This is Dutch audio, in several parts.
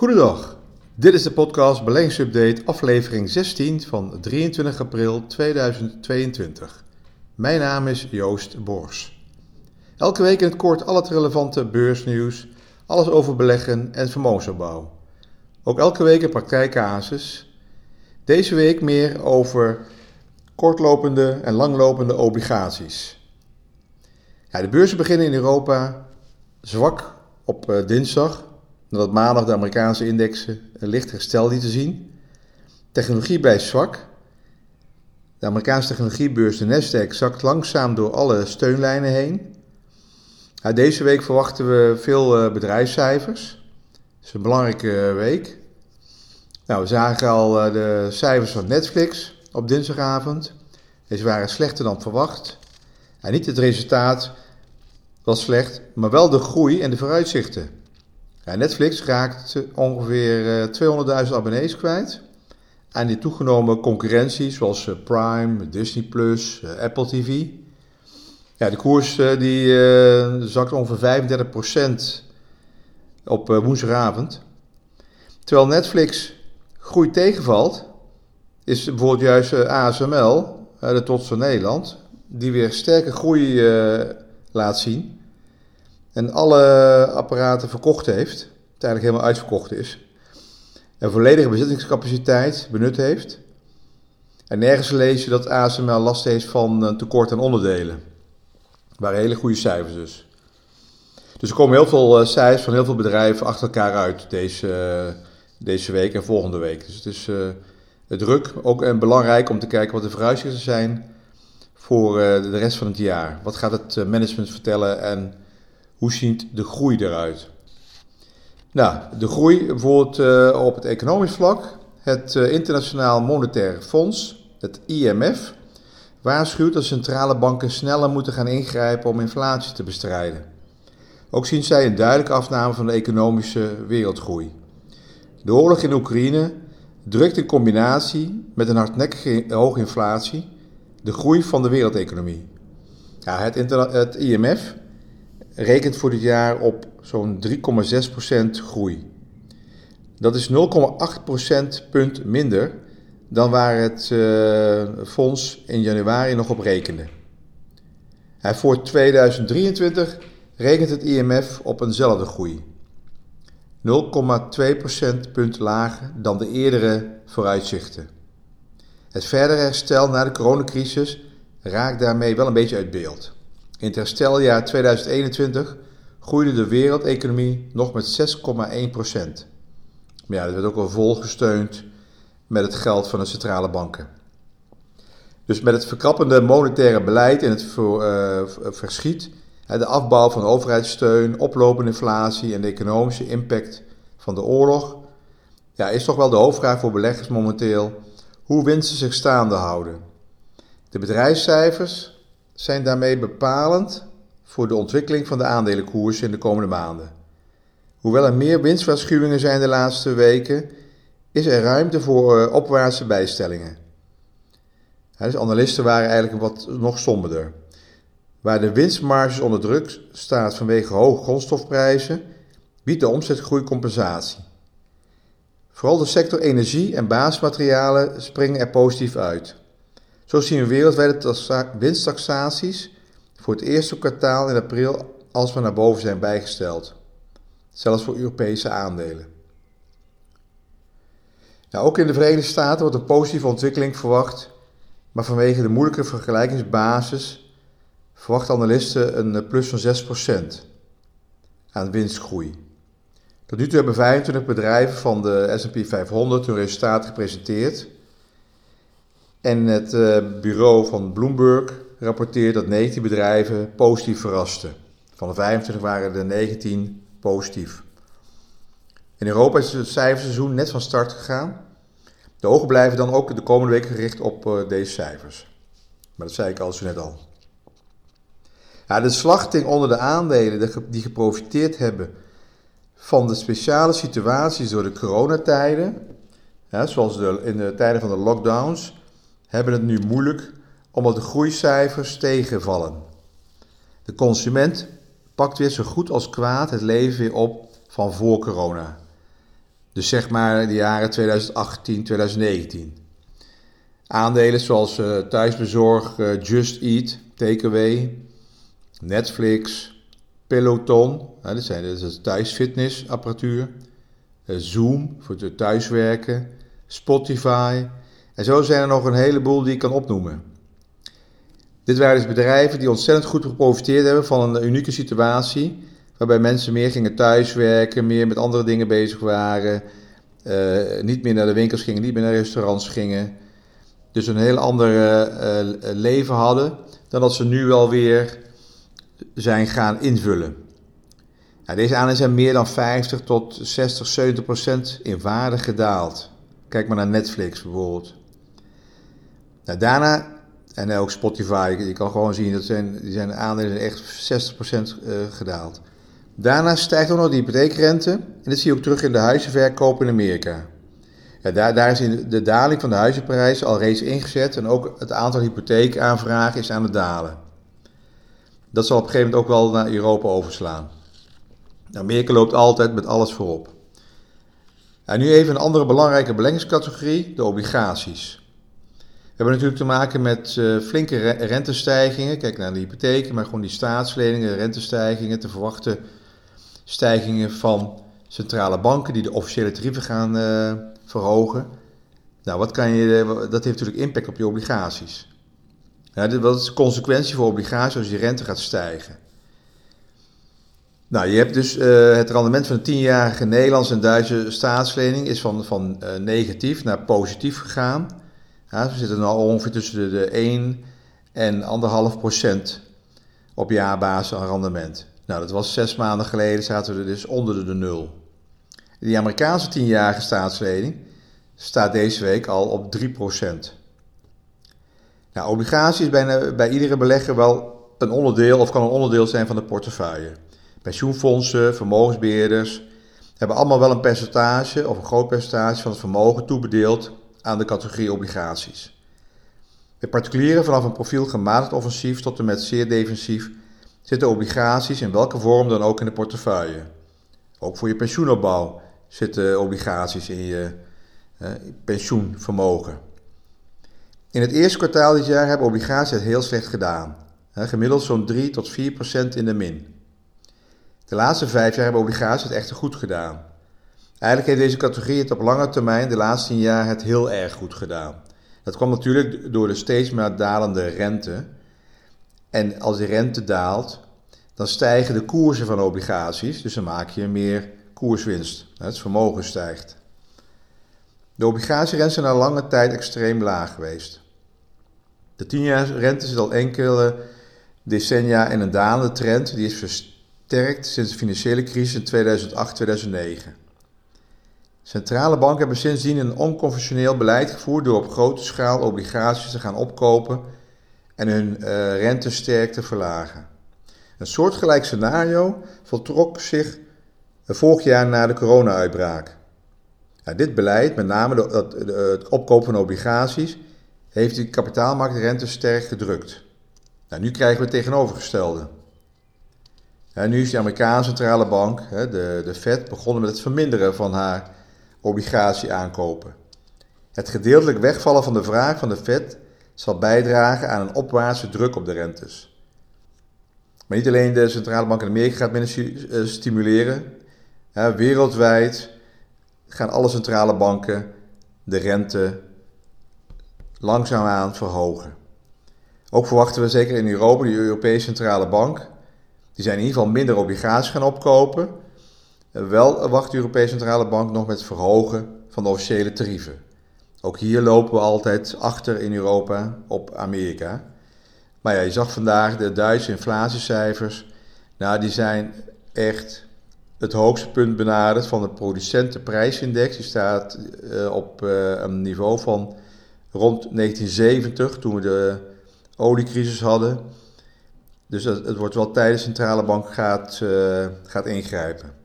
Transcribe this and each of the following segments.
Goedendag, dit is de podcast Beleggingsupdate aflevering 16 van 23 april 2022. Mijn naam is Joost Bors. Elke week in het kort al het relevante beursnieuws, alles over beleggen en vermogensopbouw. Ook elke week een praktijkcasus. Deze week meer over kortlopende en langlopende obligaties. Ja, de beurzen beginnen in Europa zwak op uh, dinsdag, nadat maandag de Amerikaanse indexen een licht herstel lieten zien. Technologie blijft zwak. De Amerikaanse technologiebeurs, de Nasdaq, zakt langzaam door alle steunlijnen heen. Deze week verwachten we veel uh, bedrijfscijfers. Het is een belangrijke week. Nou, we zagen al uh, de cijfers van Netflix op dinsdagavond. Deze waren slechter dan verwacht. En niet het resultaat was slecht, maar wel de groei en de vooruitzichten. Ja, Netflix raakt ongeveer 200.000 abonnees kwijt. En die toegenomen concurrentie zoals Prime, Disney+, Plus, Apple TV. Ja, de koers die uh, zakt ongeveer 35% op woensdagavond. Terwijl Netflix groei tegenvalt, is bijvoorbeeld juist ASML, de trots van Nederland, die weer sterke groei laat zien. En alle apparaten verkocht heeft, uiteindelijk helemaal uitverkocht is. En volledige bezittingscapaciteit benut heeft. En nergens lees je dat ASML last heeft van een tekort aan onderdelen. Waren hele goede cijfers dus. Dus er komen heel veel cijfers van heel veel bedrijven achter elkaar uit deze, deze week en volgende week. Dus het is druk ook en belangrijk om te kijken wat de vooruitzichten zijn voor de rest van het jaar. Wat gaat het management vertellen en hoe ziet de groei eruit? Nou, de groei bijvoorbeeld uh, op het economisch vlak. Het Internationaal Monetair Fonds, het IMF, waarschuwt dat centrale banken sneller moeten gaan ingrijpen om inflatie te bestrijden. Ook zien zij een duidelijke afname van de economische wereldgroei. De oorlog in Oekraïne drukt in combinatie met een hardnekkige hoge inflatie de groei van de wereldeconomie. Ja, het, het IMF rekent voor dit jaar op zo'n 3,6% groei. Dat is 0,8% punt minder dan waar het uh, fonds in januari nog op rekende. En voor 2023 rekent het IMF op eenzelfde groei. 0,2% punt lager dan de eerdere vooruitzichten. Het verdere herstel na de coronacrisis raakt daarmee wel een beetje uit beeld. In het hersteljaar 2021 groeide de wereldeconomie nog met 6,1%. Maar ja, dat werd ook wel volgesteund met het geld van de centrale banken. Dus met het verkrappende monetaire beleid en het uh, verschiet de afbouw van overheidssteun, oplopende inflatie en de economische impact van de oorlog, ja, is toch wel de hoofdvraag voor beleggers momenteel hoe winsten zich staande houden. De bedrijfscijfers zijn daarmee bepalend voor de ontwikkeling van de aandelenkoers in de komende maanden. Hoewel er meer winstwaarschuwingen zijn de laatste weken, is er ruimte voor eh, opwaartse bijstellingen. dus analisten waren eigenlijk wat nog somberder. Waar de winstmarges onder druk staat vanwege hoge grondstofprijzen, biedt de omzetgroei compensatie. Vooral de sector energie en basismaterialen springen er positief uit. Zo zien we wereldwijde winsttaxaties voor het eerste kwartaal in april alsmaar naar boven zijn bijgesteld. Zelfs voor Europese aandelen. Nou, ook in de Verenigde Staten wordt een positieve ontwikkeling verwacht, maar vanwege de moeilijke vergelijkingsbasis verwachten analisten een eh, plus van 6% aan winstgroei. Tot nu toe hebben 25 bedrijven van de S&P 500 hun resultaat gepresenteerd. En het uh, bureau van Bloomberg rapporteert dat 19 bedrijven positief verrasten. Van de 25 waren er 19 positief. In Europa is het cijferseizoen net van start gegaan. De ogen blijven dan ook de komende weken gericht op uh, deze cijfers. Maar dat zei ik al zo net al. Ja, de slachting onder de aandelen die geprofiteerd hebben van de speciale situaties door de coronatijden, zoals in de tijden van de lockdowns, hebben het nu moeilijk omdat de groeicijfers tegenvallen. De consument pakt weer zo goed als kwaad het leven weer op van voor corona. Dus zeg maar de jaren 2018, 2019. Aandelen zoals uh, thuisbezorg, uh, Just Eat, Takeaway, Netflix, Peloton, dat zijn dus thuisfitnessapparatuur, uh, Zoom voor het thuiswerken, Spotify. En zo zijn er nog een heleboel die ik kan opnoemen. Dit waren dus bedrijven die ontzettend goed geprofiteerd hebben van een unieke situatie. Waarbij mensen meer gingen thuiswerken, meer met andere dingen bezig waren. Uh, niet meer naar de winkels gingen, niet meer naar restaurants gingen. Dus een heel ander uh, leven hadden dan dat ze nu wel weer zijn gaan invullen. Nou, deze aandelen zijn meer dan 50 tot 60, 70 procent in waarde gedaald. Kijk maar naar Netflix bijvoorbeeld. Nou, daarna en ook Spotify, je kan gewoon zien dat zijn, die zijn aandelen echt 60% uh, gedaald. Daarna stijgt ook nog de hypotheekrente. En dit zie je ook terug in de huizenverkoop in Amerika. Ja, daar, daar is de daling van de huizenprijzen al reeds ingezet. En ook het aantal hypotheekaanvragen is aan het dalen. Dat zal op een gegeven moment ook wel naar Europa overslaan. Amerika loopt altijd met alles voorop. En nu even een andere belangrijke beleggingscategorie, de obligaties. Hebben natuurlijk te maken met uh, flinke rentestijgingen. Kijk naar de hypotheken, maar gewoon die staatsleningen, rentestijgingen, te verwachten stijgingen van centrale banken die de officiële tarieven gaan uh, verhogen. Nou, wat kan je, dat heeft natuurlijk impact op je obligaties. Ja, wat is de consequentie voor obligaties als je rente gaat stijgen? Nou, je hebt dus het rendement van de 10-jarige Nederlandse en Duitse staatslening is van, van negatief naar positief gegaan. We zitten nu ongeveer tussen de, de 1 en 1,5 procent op jaarbasis aan rendement. Nou, dat was zes maanden geleden, zaten we dus onder de, nul. Die Amerikaanse 10-jarige staatslening staat deze week al op 3 procent. Nou, obligaties is bijna bij iedere belegger wel een onderdeel of kan een onderdeel zijn van de portefeuille. Pensioenfondsen, vermogensbeheerders hebben allemaal wel een percentage of een groot percentage van het vermogen toebedeeld aan de categorie obligaties. Bij particulieren vanaf een profiel gematigd offensief tot en met zeer defensief zitten obligaties in welke vorm dan ook in de portefeuille. Ook voor je pensioenopbouw zitten obligaties in je eh, pensioenvermogen. In het eerste kwartaal dit jaar hebben obligaties het heel slecht gedaan. gemiddeld zo'n 3 tot 4 procent in de min. De laatste vijf jaar hebben obligaties het echter goed gedaan. Eigenlijk heeft deze categorie het op lange termijn de laatste jaar het heel erg goed gedaan. Dat kwam natuurlijk door de steeds meer dalende rente. En als de rente daalt, dan stijgen de koersen van obligaties, dus dan maak je meer koerswinst. Het vermogen stijgt. De obligatierentes zijn al lange tijd extreem laag geweest. De 10 rente zit al enkele decennia in een dalende trend, die is versterkt sinds de financiële crisis in 2008-2009. Centrale banken hebben sindsdien een onconventioneel beleid gevoerd door op grote schaal obligaties te gaan opkopen en hun uh, rente sterk te verlagen. Een soortgelijk scenario voltrok zich vorig jaar na de corona-uitbraak. dit beleid, met name het opkopen van obligaties, heeft de kapitaalmarktrente sterk gedrukt. Nou, nu krijgen we het tegenovergestelde. nu is de Amerikaanse centrale bank, de, de Fed, begonnen met het verminderen van haar obligatie aankopen. Het gedeeltelijk wegvallen van de vraag van de Fed zal bijdragen aan een opwaartse druk op de rentes. Maar niet alleen de centrale bank in Amerika gaat minder eh, stimuleren. wereldwijd gaan alle centrale banken de rente langzaamaan verhogen. Ook verwachten we zeker in Europa, de Europese Centrale Bank, die zijn in ieder geval minder obligaties gaan opkopen wel wacht de Europese Centrale Bank nog met verhogen van de officiële tarieven. Ook hier lopen we altijd achter in Europa op Amerika. Maar ja, je zag vandaag de Duitse inflatiecijfers. Nou, die zijn echt het hoogste punt benaderd van de producentenprijsindex. Die staat uh, op uh, een niveau van rond 1970, toen we de oliecrisis hadden. Dus het, wordt wel tijd de centrale bank gaat, uh, gaat ingrijpen.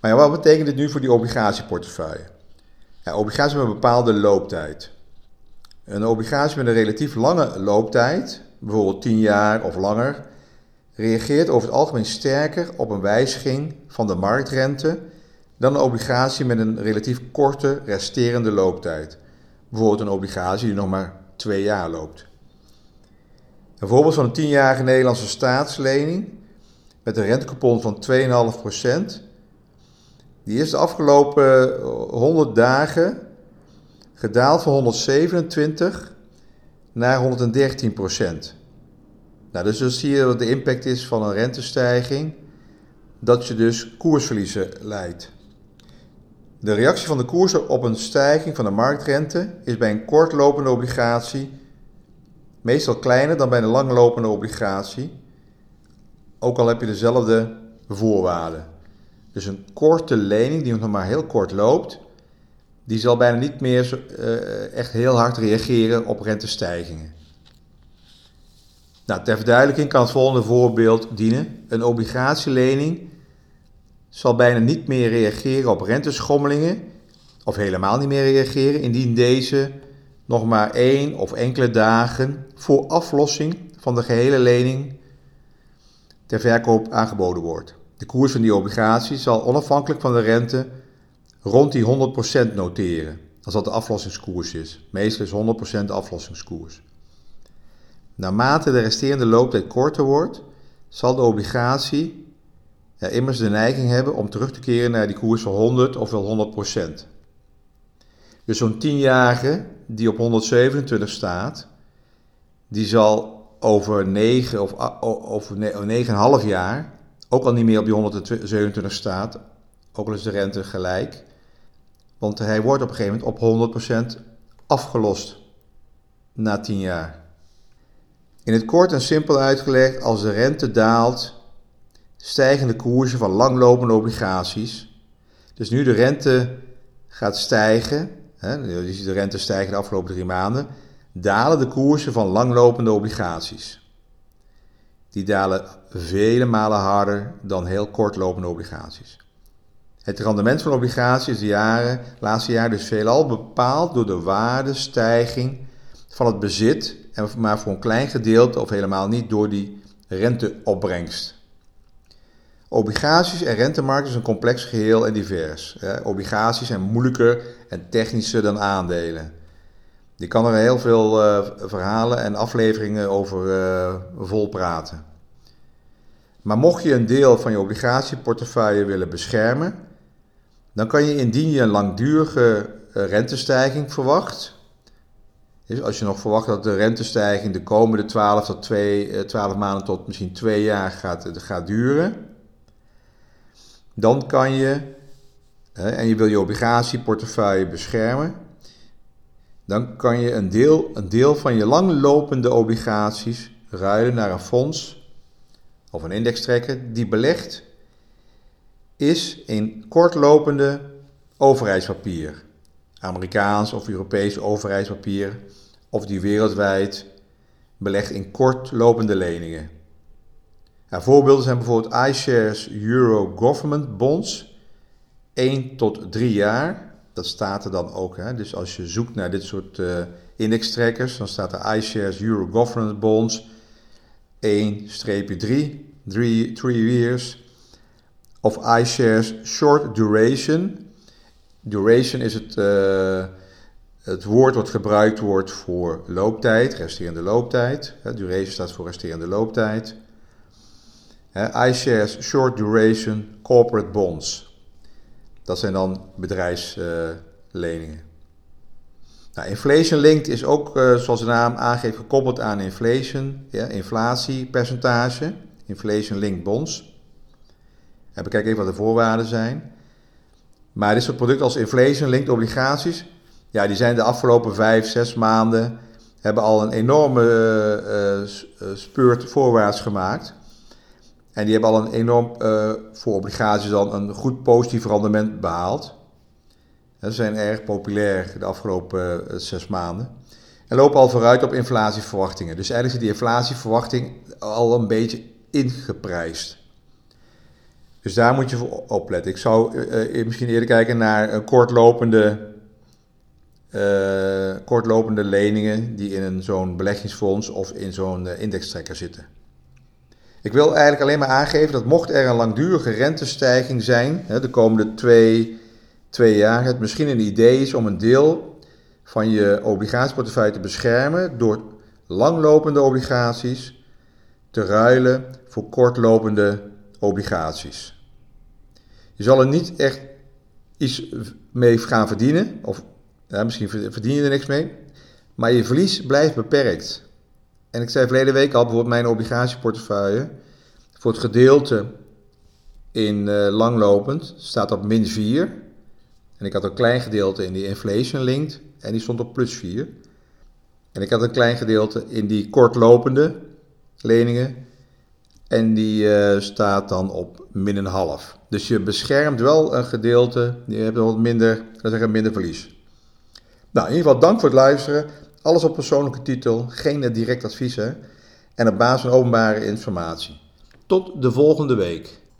Maar ja, wat betekent dit nu voor die obligatieportefeuille? Ja, obligaties hebben een bepaalde looptijd. Een obligatie met een relatief lange looptijd, bijvoorbeeld 10 jaar of langer, reageert over het algemeen sterker op een wijziging van de marktrente dan een obligatie met een relatief korte resterende looptijd. Bijvoorbeeld een obligatie die nog maar twee jaar loopt. Een voorbeeld van een 10-jarige Nederlandse staatslening met een rentecoupon van 2,5%. Die is de afgelopen 100 dagen gedaald van 127 naar 113% Nou, dus dan zie je wat de impact is van een rentestijging, dat je dus koersverliezen leidt. De reactie van de koersen op een stijging van de marktrente is bij een kortlopende obligatie meestal kleiner dan bij een langlopende obligatie, ook al heb je dezelfde voorwaarden. Dus een korte lening die nog maar heel kort loopt, die zal bijna niet meer uh, echt heel hard reageren op rentestijgingen. Nou, ter verduidelijking kan het volgende voorbeeld dienen. Een obligatielening zal bijna niet meer reageren op renteschommelingen, of helemaal niet meer reageren, indien deze nog maar één of enkele dagen voor aflossing van de gehele lening ter verkoop aangeboden wordt. De koers van die obligatie zal onafhankelijk van de rente rond die 100% noteren, als dat de aflossingskoers is. Meestal is 100% de aflossingskoers. Naarmate de resterende looptijd korter wordt, zal de obligatie immers de neiging hebben om terug te keren naar die koers van 100 of wel 100%. Dus zo'n 10-jarige die op 127 staat, die zal over 9 of over 9,5 jaar ook al niet meer op die 127 staat, ook al is de rente gelijk. Want hij wordt op een gegeven moment op 100% afgelost na 10 jaar. In het kort en simpel uitgelegd, als de rente daalt, stijgen de koersen van langlopende obligaties. Dus nu de rente gaat stijgen, hè, je ziet de rente stijgen de afgelopen drie maanden, dalen de koersen van langlopende obligaties. Die dalen vele malen harder dan heel kortlopende obligaties. Het rendement van obligaties de jaren, laatste jaar dus veelal bepaald door de waardestijging van het bezit, maar voor een klein gedeelte of helemaal niet door die renteopbrengst. Obligaties en rentemarkt is een complex geheel en divers. Obligaties zijn moeilijker en technischer dan aandelen. Je kan er heel veel uh, verhalen en afleveringen over uh, vol praten. Maar mocht je een deel van je obligatieportefeuille willen beschermen, dan kan je indien je een langdurige uh, rentestijging verwacht, dus als je nog verwacht dat de rentestijging de komende 12 tot 2, 12 maanden tot misschien 2 jaar gaat, gaat duren, dan kan je, en je wil je obligatieportefeuille beschermen, dan kan je een deel, een deel van je langlopende obligaties ruilen naar een fonds of een indextrekker die belegt is in kortlopende overheidspapier. Amerikaans of Europees overheidspapier of die wereldwijd belegt in kortlopende leningen. voorbeelden zijn bijvoorbeeld iShares Euro Government Bonds, 1 tot 3 jaar dat staat er dan ook. Hè? Dus als je zoekt naar dit soort uh, indextrackers, dan staat er iShares Euro Governance Bonds 1-3, 3 years. Of iShares Short Duration. Duration is het, uh, het woord wat gebruikt wordt voor looptijd, resterende looptijd. Duration staat voor resterende looptijd. iShares Short Duration Corporate Bonds. Dat zijn dan bedrijfsleningen. Nou, inflation linked is ook, uh, zoals de naam aangeeft, gekoppeld aan inflation, ja, inflatiepercentage, inflation linked bonds. En bekijk even wat de voorwaarden zijn. Maar dit soort producten als inflation linked obligaties, ja, die zijn de afgelopen vijf, zes maanden, hebben al een enorme uh, speurt voorwaarts gemaakt. En die hebben al een enorm, voor obligaties dan, een goed positief rendement behaald. Ze zijn erg populair de afgelopen uh, zes maanden. En lopen al vooruit op inflatieverwachtingen. Dus eigenlijk is die inflatieverwachting al een beetje ingeprijsd. Dus daar moet je voor opletten. Ik zou uh, misschien eerder kijken naar een kortlopende, kortlopende leningen die in zo'n beleggingsfonds of in zo'n indextrekker zitten. Ik wil eigenlijk alleen maar aangeven dat mocht er een langdurige rentestijging zijn, de komende twee, twee jaar, het misschien een idee is om een deel van je obligatieportefeuille te beschermen door langlopende obligaties te ruilen voor kortlopende obligaties. Je zal er niet echt iets mee gaan verdienen, of ja, misschien verdien je er niks mee, maar je verlies blijft beperkt. En ik zei verleden week al, bijvoorbeeld mijn obligatieportefeuille, voor het gedeelte in uh, langlopend staat op min 4. En ik had een klein gedeelte in die inflation linked en die stond op plus 4. En ik had een klein gedeelte in die kortlopende leningen en die uh, staat dan op min een half. Dus je beschermt wel een gedeelte, je hebt wat minder, zeggen, minder verlies. Nou, in ieder geval dank voor het luisteren. Alles op persoonlijke titel, geen direct advies hè? en op basis van openbare informatie. Tot de volgende week.